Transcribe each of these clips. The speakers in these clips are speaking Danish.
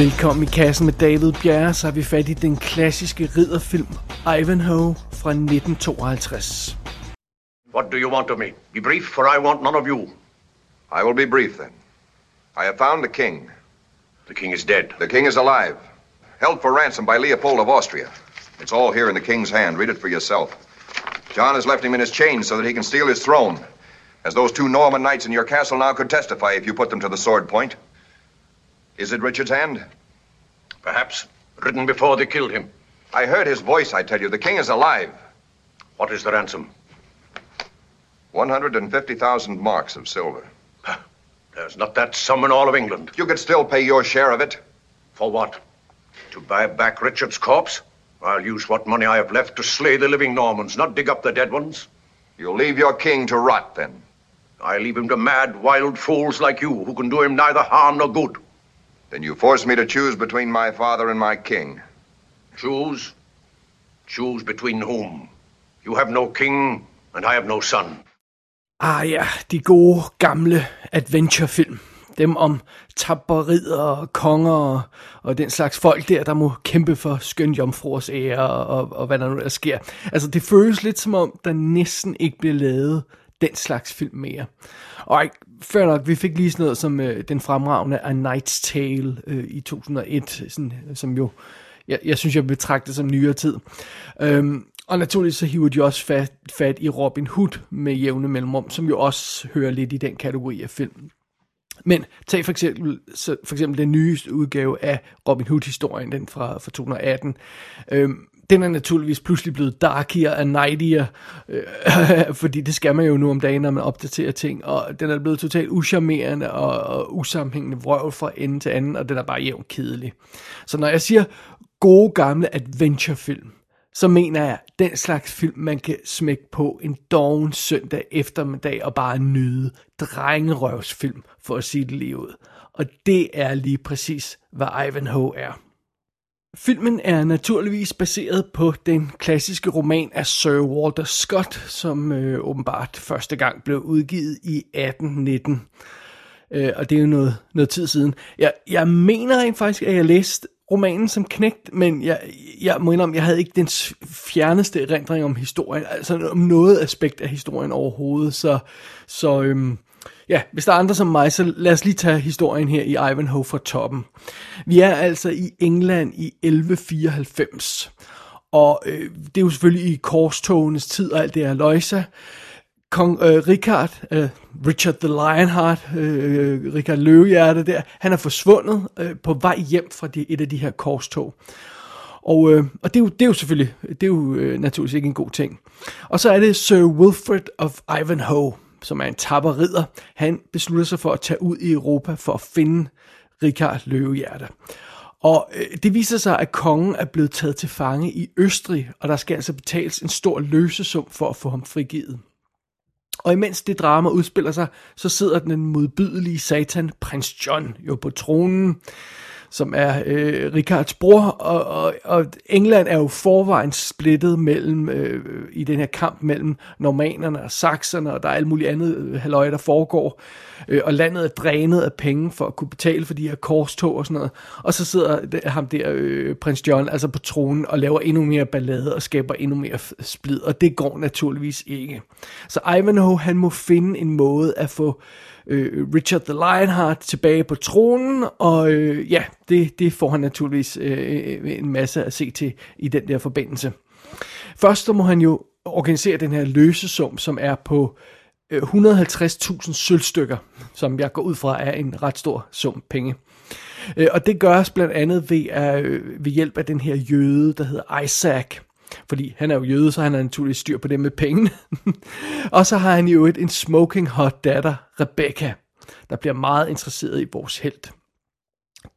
Velkommen i kassen med David Bjerre, så har vi fat i den klassiske ridderfilm Ivanhoe fra 1952. What do you want of me? Be brief, for I want none of you. I will be brief then. I have found the king. The king is dead. The king is alive. Held for ransom by Leopold of Austria. It's all here in the king's hand. Read it for yourself. John has left him in his chains so that he can steal his throne. As those two Norman knights in your castle now could testify if you put them to the sword point. Is it Richard's hand? Perhaps. Written before they killed him. I heard his voice, I tell you. The king is alive. What is the ransom? 150,000 marks of silver. There's not that sum in all of England. You could still pay your share of it. For what? To buy back Richard's corpse? I'll use what money I have left to slay the living Normans, not dig up the dead ones. You'll leave your king to rot, then. I leave him to mad, wild fools like you, who can do him neither harm nor good. Then you force me to choose between my father and my king. Choose? Choose between whom? You have no king, and I have no son. Ah ja, de gode gamle adventurefilm. Dem om tapperider og konger og, og den slags folk der, der må kæmpe for skøn jomfruers ære og, og, og hvad der nu der sker. Altså det føles lidt som om, der næsten ikke bliver lavet den slags film mere. Og Fair før nok, vi fik lige sådan noget som øh, den fremragende A Knight's Tale øh, i 2001, sådan, øh, som jo, jeg, jeg synes, jeg betragter som nyere tid. Øhm, og naturligvis så hiver de også fat, fat i Robin Hood med jævne mellemrum, som jo også hører lidt i den kategori af film. Men tag for eksempel, så for eksempel den nyeste udgave af Robin Hood-historien, den fra, fra 2018. Øhm, den er naturligvis pludselig blevet darkier og nightier, øh, fordi det skal man jo nu om dagen, når man opdaterer ting, og den er blevet totalt uscharmerende og, og usammenhængende vrøvl fra ende til anden, og den er bare jævnt kedelig. Så når jeg siger gode gamle adventurefilm, så mener jeg, den slags film, man kan smække på en doven søndag eftermiddag og bare nyde drengerøvsfilm, for at sige det lige ud. Og det er lige præcis, hvad Ivanhoe er. Filmen er naturligvis baseret på den klassiske roman af Sir Walter Scott, som øh, åbenbart første gang blev udgivet i 1819. Øh, og det er jo noget, noget tid siden. Jeg, jeg mener rent faktisk, at jeg læste romanen som knægt, men jeg, jeg må indrømme, jeg havde ikke den fjerneste erindring om historien, altså om noget aspekt af historien overhovedet, så, så øhm, ja, hvis der er andre som mig, så lad os lige tage historien her i Ivanhoe fra toppen. Vi er altså i England i 1194, og øh, det er jo selvfølgelig i korstogenes tid og alt det her løjse. Kong øh, Richard, øh, Richard the Lionheart, øh, Richard Løvehjerte der, han er forsvundet øh, på vej hjem fra de, et af de her korstog. Og, øh, og det, er jo, det er jo selvfølgelig, det er jo øh, naturligvis ikke en god ting. Og så er det Sir Wilfred of Ivanhoe, som er en tapper ridder. Han beslutter sig for at tage ud i Europa for at finde Richard Løvehjerte. Og øh, det viser sig, at kongen er blevet taget til fange i Østrig, og der skal altså betales en stor løsesum for at få ham frigivet. Og imens det drama udspiller sig, så sidder den modbydelige satan, prins John, jo på tronen som er øh, Ricards bror, og, og, og England er jo forvejen splittet mellem øh, i den her kamp mellem normanerne og sakserne, og der er alt muligt andet øh, halløj, der foregår, øh, og landet er drænet af penge for at kunne betale for de her korstog og sådan noget, og så sidder det, ham der, øh, prins John, altså på tronen, og laver endnu mere ballade og skaber endnu mere splid, og det går naturligvis ikke. Så Ivanhoe, han må finde en måde at få øh, Richard the Lionheart tilbage på tronen, og øh, ja, det, det får han naturligvis øh, øh, en masse at se til i den der forbindelse. Først så må han jo organisere den her løsesum, som er på øh, 150.000 sølvstykker, som jeg går ud fra er en ret stor sum penge. Øh, og det gøres blandt andet ved, at, ved hjælp af den her jøde, der hedder Isaac, fordi han er jo jøde, så han har naturligvis styr på det med penge. og så har han jo et en smoking hot datter, Rebecca, der bliver meget interesseret i vores held.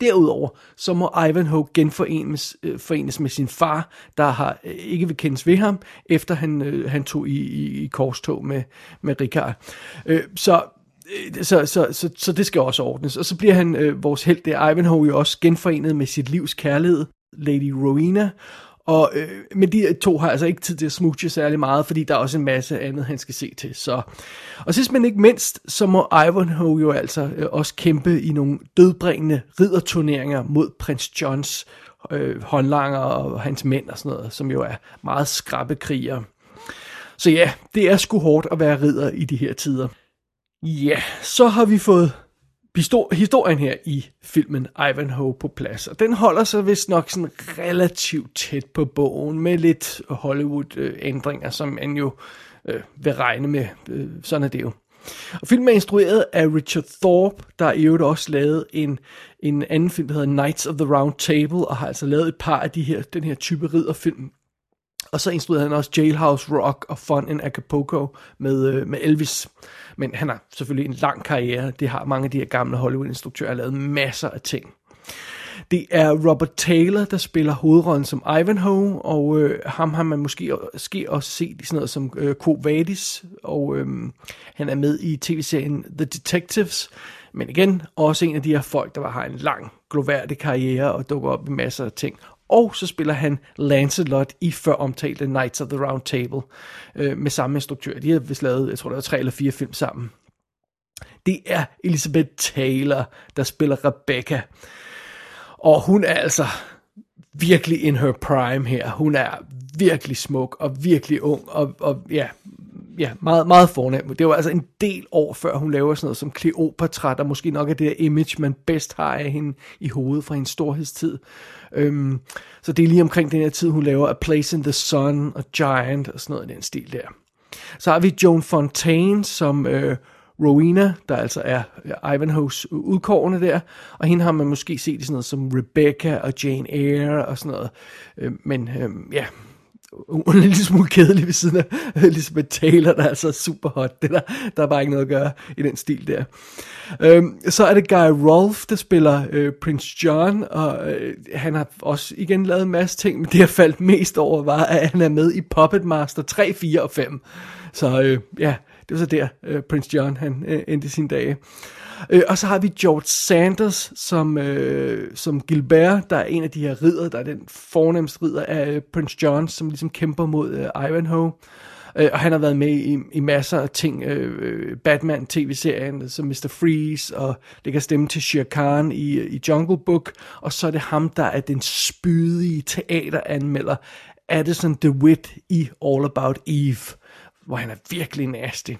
Derudover så må Ivanhoe genforenes øh, forenes med sin far, der har øh, ikke vil kendes ved ham, efter han, øh, han tog i, i, i korstog med, med Richard. Øh, så øh, så, så, så, så det skal også ordnes. Og så bliver han, øh, vores held der, Ivanhoe, jo også genforenet med sit livs kærlighed, Lady Rowena, og, øh, men de to har altså ikke tid til at smooche særlig meget, fordi der er også en masse andet, han skal se til. Så. Og sidst men ikke mindst, så må Ivanhoe jo altså øh, også kæmpe i nogle dødbringende ridderturneringer mod prins Johns øh, håndlanger og hans mænd og sådan noget, som jo er meget skrappe kriger. Så ja, det er sgu hårdt at være ridder i de her tider. Ja, så har vi fået historien her i filmen Ivanhoe på plads. Og den holder sig vist nok sådan relativt tæt på bogen, med lidt Hollywood-ændringer, som man jo øh, vil regne med. Øh, sådan er det jo. Og filmen er instrueret af Richard Thorpe, der i øvrigt også lavet en, en anden film, der hedder Knights of the Round Table, og har altså lavet et par af de her, den her type ridderfilm. Og så instruerede han også Jailhouse Rock og Fun in Acapulco med, øh, med Elvis. Men han har selvfølgelig en lang karriere. Det har mange af de her gamle Hollywood-instruktører lavet masser af ting. Det er Robert Taylor, der spiller hovedrollen som Ivanhoe, og øh, ham har man måske, måske også set i sådan noget som øh, Quo Vadis, og øh, han er med i tv-serien The Detectives, men igen, også en af de her folk, der har en lang, gloværdig karriere og dukker op i masser af ting. Og så spiller han Lancelot i før omtalte Knights of the Round Table øh, med samme instruktør. De har vist lavet, jeg tror der var tre eller fire film sammen. Det er Elizabeth Taylor, der spiller Rebecca. Og hun er altså virkelig in her prime her. Hun er virkelig smuk og virkelig ung og, og ja, ja, meget, meget fornem. Det var altså en del år før hun laver sådan noget som Cleopatra, der måske nok er det der image, man bedst har af hende i hovedet fra hendes storhedstid. Øhm, så det er lige omkring den her tid, hun laver A Place in the Sun og Giant og sådan noget i den stil der. Så har vi Joan Fontaine som øh, Rowena, der altså er Ivanhoes øh, udkårende der, og hende har man måske set i sådan noget som Rebecca og Jane Eyre og sådan noget. Øh, men øh, ja, hun er en lille smule kedelig ved siden af Elizabeth Taylor, der er altså super hot. Det der, der er bare ikke noget at gøre i den stil der. Øhm, så er det Guy Rolfe, der spiller øh, Prince John, og øh, han har også igen lavet en masse ting, men det jeg faldt mest over var, at han er med i Puppet Master 3, 4 og 5. Så øh, ja, det var så der, øh, Prince John han øh, endte sine dage. Øh, og så har vi George Sanders som, øh, som Gilbert, der er en af de her ridder, der er den fornemmeste ridder af øh, Prince John, som ligesom kæmper mod øh, Ivanhoe. Øh, og han har været med i, i masser af ting. Øh, øh Batman tv-serien som Mr. Freeze, og det kan stemme til Shere Khan i, øh, i Jungle Book. Og så er det ham, der er den spydige teateranmelder Addison DeWitt i All About Eve, hvor han er virkelig nasty.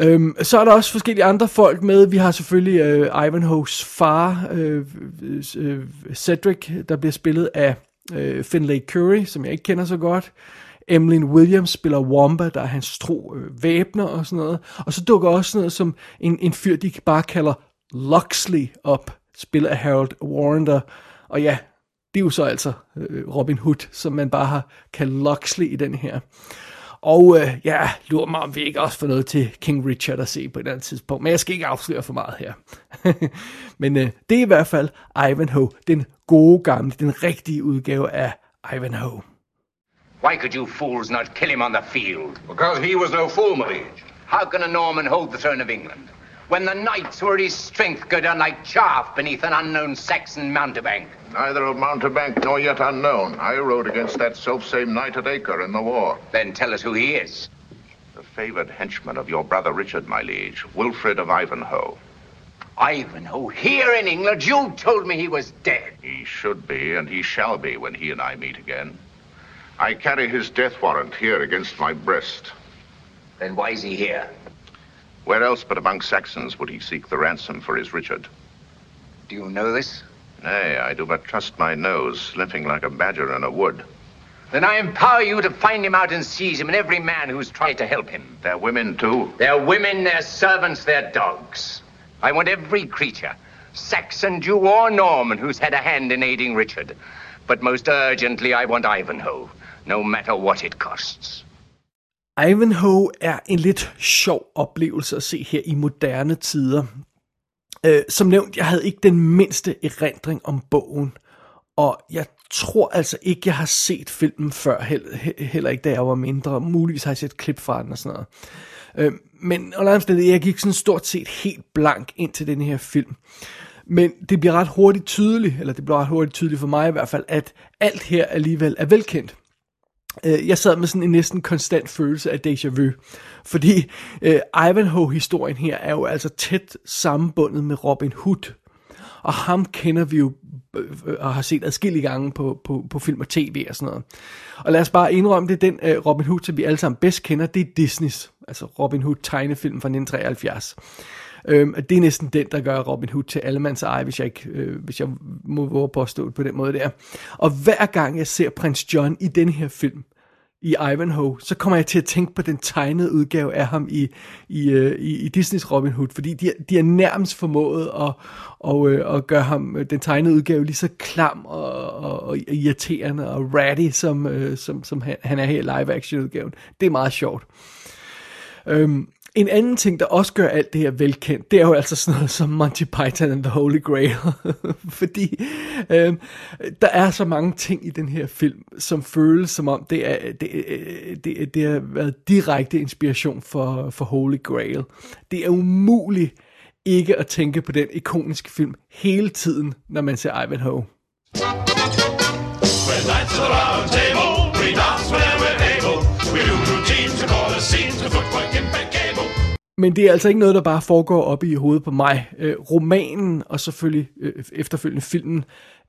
Øhm, så er der også forskellige andre folk med. Vi har selvfølgelig øh, Ivanhoes far, øh, øh, øh Cedric, der bliver spillet af øh, Finlay Curry, som jeg ikke kender så godt. Emlyn Williams spiller Wamba, der er hans tro øh, væbner og sådan noget. Og så dukker også sådan noget som en, en fyr, de bare kalder Luxley op, spillet af Harold Warrender. Og ja, det er jo så altså øh, Robin Hood, som man bare har kaldt Luxley i den her. Og øh, ja, lurer mig, om vi ikke også får noget til King Richard at se på et andet tidspunkt. Men jeg skal ikke afsløre for meget her. Men øh, det er i hvert fald Ivanhoe, den gode gamle, den rigtige udgave af Ivanhoe. Why could you fools not kill him on the field? Because he was no fool, my liege. How can a Norman hold the throne of England? When the knights were his strength go down like chaff beneath an unknown Saxon mountebank. Neither of mountebank nor yet unknown. I rode against that self-same knight at Acre in the war. Then tell us who he is. The favoured henchman of your brother Richard, my liege, Wilfred of Ivanhoe. Ivanhoe, here in England? You told me he was dead. He should be, and he shall be when he and I meet again. I carry his death warrant here against my breast. Then why is he here? Where else but among Saxons would he seek the ransom for his Richard? Do you know this? Nay, I do but trust my nose, sniffing like a badger in a wood. Then I empower you to find him out and seize him and every man who's tried to help him. They're women, too. They're women, they're servants, they're dogs. I want every creature, Saxon, Jew, or Norman, who's had a hand in aiding Richard. But most urgently, I want Ivanhoe, no matter what it costs. Ivanhoe er en lidt sjov oplevelse at se her i moderne tider. Øh, som nævnt, jeg havde ikke den mindste erindring om bogen, og jeg tror altså ikke, jeg har set filmen før, heller ikke da jeg var mindre. Muligvis har jeg set klip fra den og sådan noget. Øh, men under omstændighed, jeg gik sådan stort set helt blank ind til den her film. Men det bliver ret hurtigt tydeligt, eller det bliver ret hurtigt tydeligt for mig i hvert fald, at alt her alligevel er velkendt. Øh, jeg sad med sådan en næsten konstant følelse af déjà vu, fordi øh, Ivanhoe-historien her er jo altså tæt sammenbundet med Robin Hood, og ham kender vi jo øh, og har set adskillige gange på, på, på film og tv og sådan noget. Og lad os bare indrømme det, den uh, Robin Hood, som vi alle sammen bedst kender, det er Disneys, altså Robin Hood tegnefilm fra 1973. Øhm, det er næsten den, der gør Robin Hood til allemands eje, hvis jeg, ikke, øh, hvis jeg må våge påstå det på den måde der. Og hver gang jeg ser prins John i den her film, i Ivanhoe, så kommer jeg til at tænke på den tegnede udgave af ham i, i, øh, i, i Disneys Robin Hood, fordi de, de er nærmest formået at, og, øh, at gøre ham, øh, den tegnede udgave, lige så klam og, og, og irriterende og ratty, som, øh, som, som han, han er her i live-action udgaven. Det er meget sjovt. Øhm, en anden ting, der også gør alt det her velkendt, det er jo altså sådan noget som Monty Python and the Holy Grail. Fordi øh, der er så mange ting i den her film, som føles som om, det, er, det, øh, det, øh, det har været direkte inspiration for, for Holy Grail. Det er umuligt ikke at tænke på den ikoniske film hele tiden, når man ser Ivanhoe. We're knights of the round table, we dance whenever we're able, we do routines and all the scenes, we footwork in men det er altså ikke noget, der bare foregår op i hovedet på mig. Øh, romanen og selvfølgelig øh, efterfølgende filmen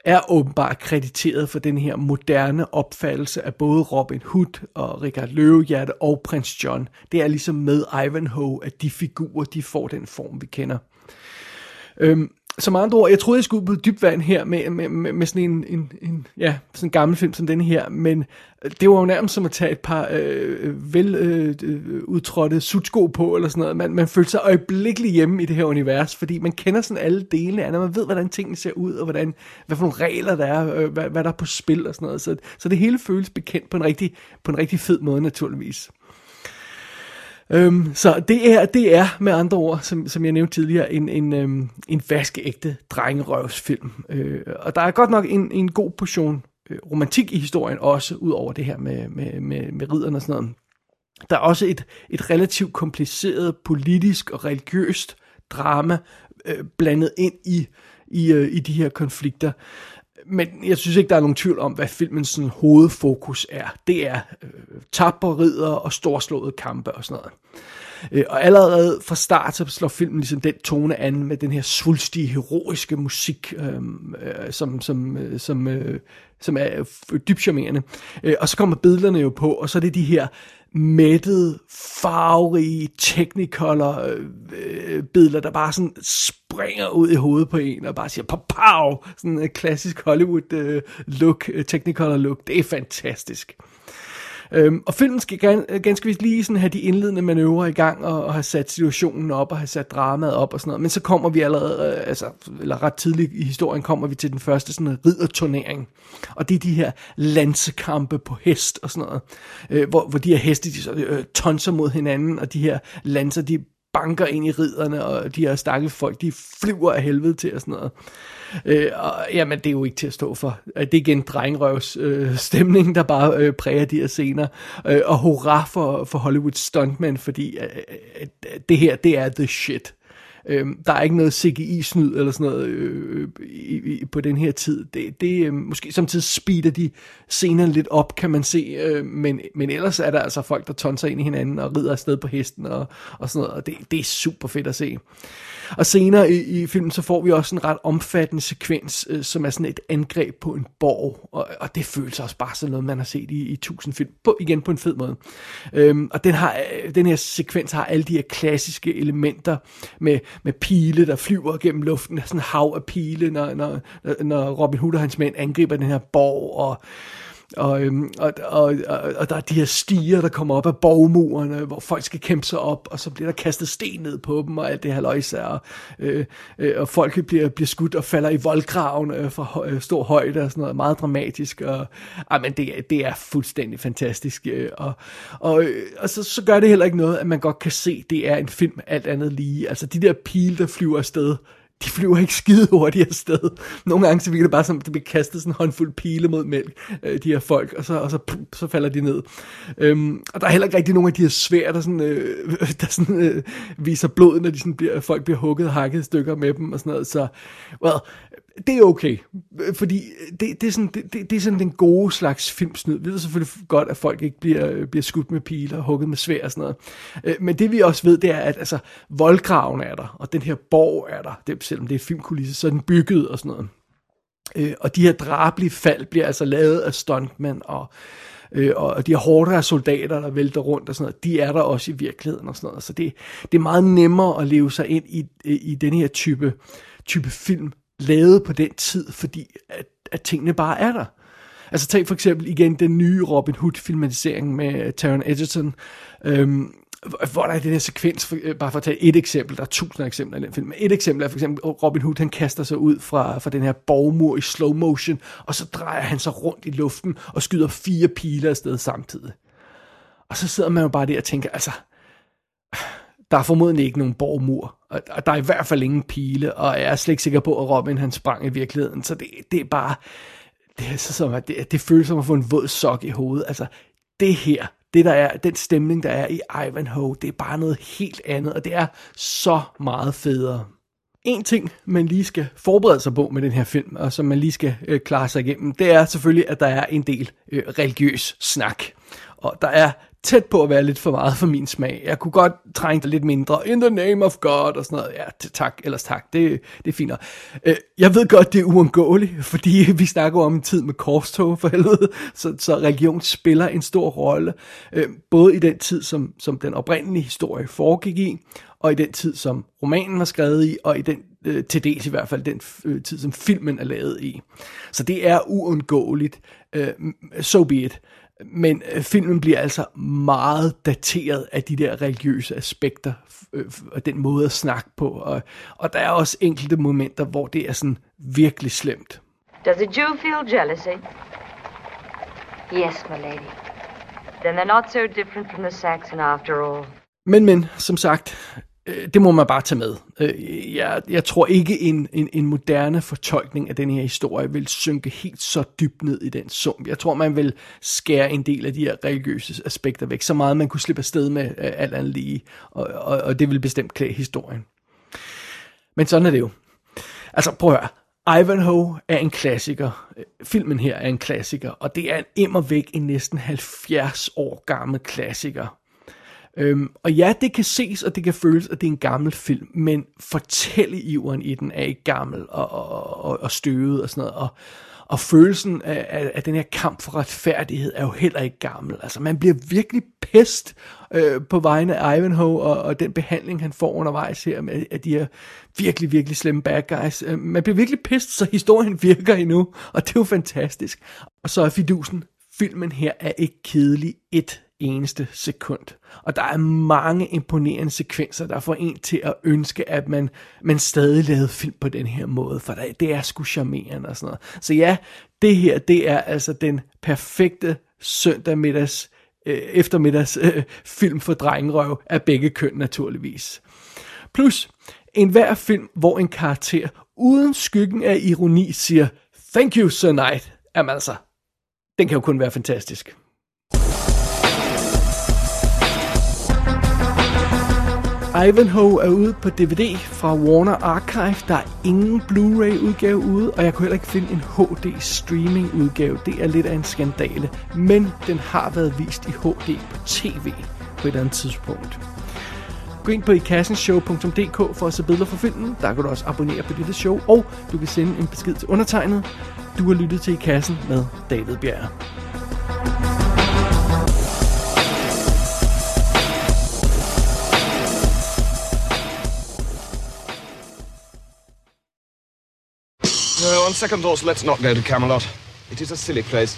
er åbenbart krediteret for den her moderne opfattelse af både Robin Hood og Richard Løvehjerte og Prins John. Det er ligesom med Ivanhoe, at de figurer, de får den form, vi kender. Øhm, som andre ord, jeg troede, jeg skulle ud på dybt vand her med, med, med, med sådan en, en, en, ja, sådan en gammel film som den her, men øh, det var jo nærmest som at tage et par øh, vel øh, udtrådte sutsko på, eller sådan noget. Man, man følte sig øjeblikkeligt hjemme i det her univers, fordi man kender sådan alle delene af man ved, hvordan tingene ser ud, og hvordan, hvad for nogle regler der er, øh, hvad, hvad der er på spil og sådan noget. Så, så det hele føles bekendt på en rigtig, på en rigtig fed måde, naturligvis. Øhm, så det er, det er med andre ord, som, som jeg nævnte tidligere, en, en, øhm, en vaskeægte drengerøvsfilm. Øh, og der er godt nok en, en god portion øh, romantik i historien også, ud over det her med, med, med, med ridderne og sådan noget. Der er også et, et relativt kompliceret politisk og religiøst drama øh, blandet ind i, i, øh, i de her konflikter men jeg synes ikke, der er nogen tvivl om, hvad filmens sådan, hovedfokus er. Det er øh, tapperider og storslåede kampe og sådan noget. Øh, og allerede fra start så slår filmen ligesom den tone an med den her svulstige, heroiske musik, øh, øh, som, som, øh, som, øh, som er dybt charmerende. Øh, og så kommer billederne jo på, og så er det de her mættede, farverige Technicolor øh, øh billeder, der bare sådan springer ud i hovedet på en, og bare siger, pow, sådan en klassisk Hollywood øh, look, øh, Technicolor look, det er fantastisk. Øhm, og filmen skal øh, ganske vist lige sådan have de indledende manøvrer i gang, og, og have sat situationen op, og have sat dramaet op og sådan noget. Men så kommer vi allerede, øh, altså, eller ret tidligt i historien, kommer vi til den første sådan ridderturnering. Og det er de her lansekampe på hest og sådan noget. Øh, hvor, hvor de her heste, de så øh, tonser mod hinanden, og de her lanser, de banker ind i ridderne, og de her stakkels folk, de flyver af helvede til og sådan noget. Øh, og, jamen, det er jo ikke til at stå for. Øh, det er igen drengrøvs øh, stemning, der bare øh, præger de her scener. Øh, og hurra for, for Hollywood stuntmen, fordi øh, øh, det her, det er the shit. Øh, der er ikke noget CGI-snyd eller sådan noget øh, øh, i, i, på den her tid. Det, det øh, måske samtidig speeder de scenerne lidt op, kan man se, øh, men, men ellers er der altså folk, der tonser ind i hinanden og rider afsted på hesten og, og sådan noget, og det, det er super fedt at se. Og senere i, i filmen, så får vi også en ret omfattende sekvens, øh, som er sådan et angreb på en borg, og, og det føles også bare sådan noget, man har set i, i tusind film, på, igen på en fed måde. Øhm, og den, har, øh, den her sekvens har alle de her klassiske elementer med, med pile, der flyver gennem luften, sådan en hav af pile, når, når, når Robin Hood og hans mænd angriber den her borg, og og, øhm, og, og, og, og der er de her stiger, der kommer op af borgmurene, hvor folk skal kæmpe sig op, og så bliver der kastet sten ned på dem, og alt det her løjse, og, øh, øh, og folk bliver, bliver skudt og falder i voldgraven øh, fra høj, øh, stor højde, og sådan noget. Meget dramatisk, og ah, men det, det er fuldstændig fantastisk, øh, og, og, øh, og så, så gør det heller ikke noget, at man godt kan se, det er en film alt andet lige, altså de der pile, der flyver afsted, de flyver ikke skide hurtigt afsted. Nogle gange så virker det bare som, at det bliver kastet sådan en håndfuld pile mod mælk, øh, de her folk, og så, og så, pum, så falder de ned. Øhm, og der er heller ikke rigtig nogen af de her svær, der, sådan, øh, der sådan, øh, viser blod, når de sådan bliver, folk bliver hugget og hakket stykker med dem og sådan noget. Så, well, det er okay, øh, fordi øh, det, det, er sådan, det, det, det er sådan den gode slags filmsnyd. Vi ved selvfølgelig godt, at folk ikke bliver, øh, bliver skudt med piler og hugget med svær og sådan noget. Men det vi også ved, det er, at altså, voldgraven er der, og den her borg er der. Det, selvom det er filmkulisse, så er den bygget og sådan noget. Og de her drablige fald bliver altså lavet af stuntmænd og øh, og de her hårdere soldater, der vælter rundt og sådan noget, de er der også i virkeligheden og sådan noget. Så det, det er meget nemmere at leve sig ind i, i den her type, type film, lavet på den tid, fordi at, at tingene bare er der. Altså tag for eksempel igen den nye Robin Hood-filmatisering med øh, Taron Egerton, øhm, hvor der er den her sekvens, for, øh, bare for at tage et eksempel, der er tusinder af eksempler i den film, men et eksempel er for eksempel, Robin Hood, han kaster sig ud fra, fra den her borgmur i slow motion, og så drejer han sig rundt i luften og skyder fire piler afsted samtidig. Og så sidder man jo bare der og tænker, altså, der er formodentlig ikke nogen borgmur, og der er i hvert fald ingen pile, og jeg er slet ikke sikker på, at Robin han sprang i virkeligheden, så det, det er bare, det er så som, at det, det føles som at få en våd sok i hovedet. Altså, det her, det der er, den stemning, der er i Ivanhoe, det er bare noget helt andet, og det er så meget federe. En ting, man lige skal forberede sig på med den her film, og som man lige skal øh, klare sig igennem, det er selvfølgelig, at der er en del øh, religiøs snak. Og der er tæt på at være lidt for meget for min smag. Jeg kunne godt trænge det lidt mindre. In the name of God og sådan noget. Ja, tak, ellers tak. Det, det er fint. Øh, jeg ved godt, det er uundgåeligt, fordi vi snakker om en tid med korstog for helvede, så, så religion spiller en stor rolle. Øh, både i den tid, som, som den oprindelige historie foregik i, og i den tid, som romanen var skrevet i, og i den øh, til dels i hvert fald den øh, tid, som filmen er lavet i. Så det er uundgåeligt. Øh, so be it. Men øh, filmen bliver altså meget dateret af de der religiøse aspekter, øh, og den måde at snakke på. Og, og der er også enkelte momenter, hvor det er sådan virkelig slemt. Does a Jew feel jealousy? Yes, my lady. Then they're not so different from the Saxon after all. Men, men, som sagt, Øh, det må man bare tage med. Øh, jeg, jeg tror ikke, en, en, en moderne fortolkning af den her historie vil synke helt så dybt ned i den sum. Jeg tror, man vil skære en del af de her religiøse aspekter væk, så meget man kunne slippe afsted med øh, alt andet lige, og, og, og det vil bestemt klæde historien. Men sådan er det jo. Altså, prøv at høre. Ivanhoe er en klassiker. Filmen her er en klassiker, og det er en immer væk en næsten 70 år gammel klassiker. Øhm, og ja, det kan ses, og det kan føles, at det er en gammel film, men fortælleiveren i den er ikke gammel og, og, og, og støvet og sådan noget. Og, og følelsen af, af, af den her kamp for retfærdighed er jo heller ikke gammel. Altså, man bliver virkelig pest øh, på vegne af Ivanhoe og, og den behandling, han får undervejs her med af de her virkelig, virkelig slemme bad guys. Øh, man bliver virkelig pest, så historien virker endnu, og det er jo fantastisk. Og så er fidusen, filmen her er ikke kedelig et eneste sekund. Og der er mange imponerende sekvenser, der får en til at ønske, at man, man stadig lavede film på den her måde, for det er sgu charmerende og sådan noget. Så ja, det her, det er altså den perfekte søndag middags, øh, eftermiddags øh, film for drengerøv af begge køn naturligvis. Plus, en hver film, hvor en karakter uden skyggen af ironi siger, thank you, Sir Knight, jamen altså, den kan jo kun være fantastisk. Ivanhoe er ude på DVD fra Warner Archive. Der er ingen Blu-ray udgave ude, og jeg kunne heller ikke finde en HD streaming udgave. Det er lidt af en skandale, men den har været vist i HD på tv på et andet tidspunkt. Gå ind på ikassenshow.dk for at se billeder fra filmen. Der kan du også abonnere på dette show, og du kan sende en besked til undertegnet. Du har lyttet til I Kassen med David Bjerg. On second thoughts, let's not go to Camelot. It is a silly place.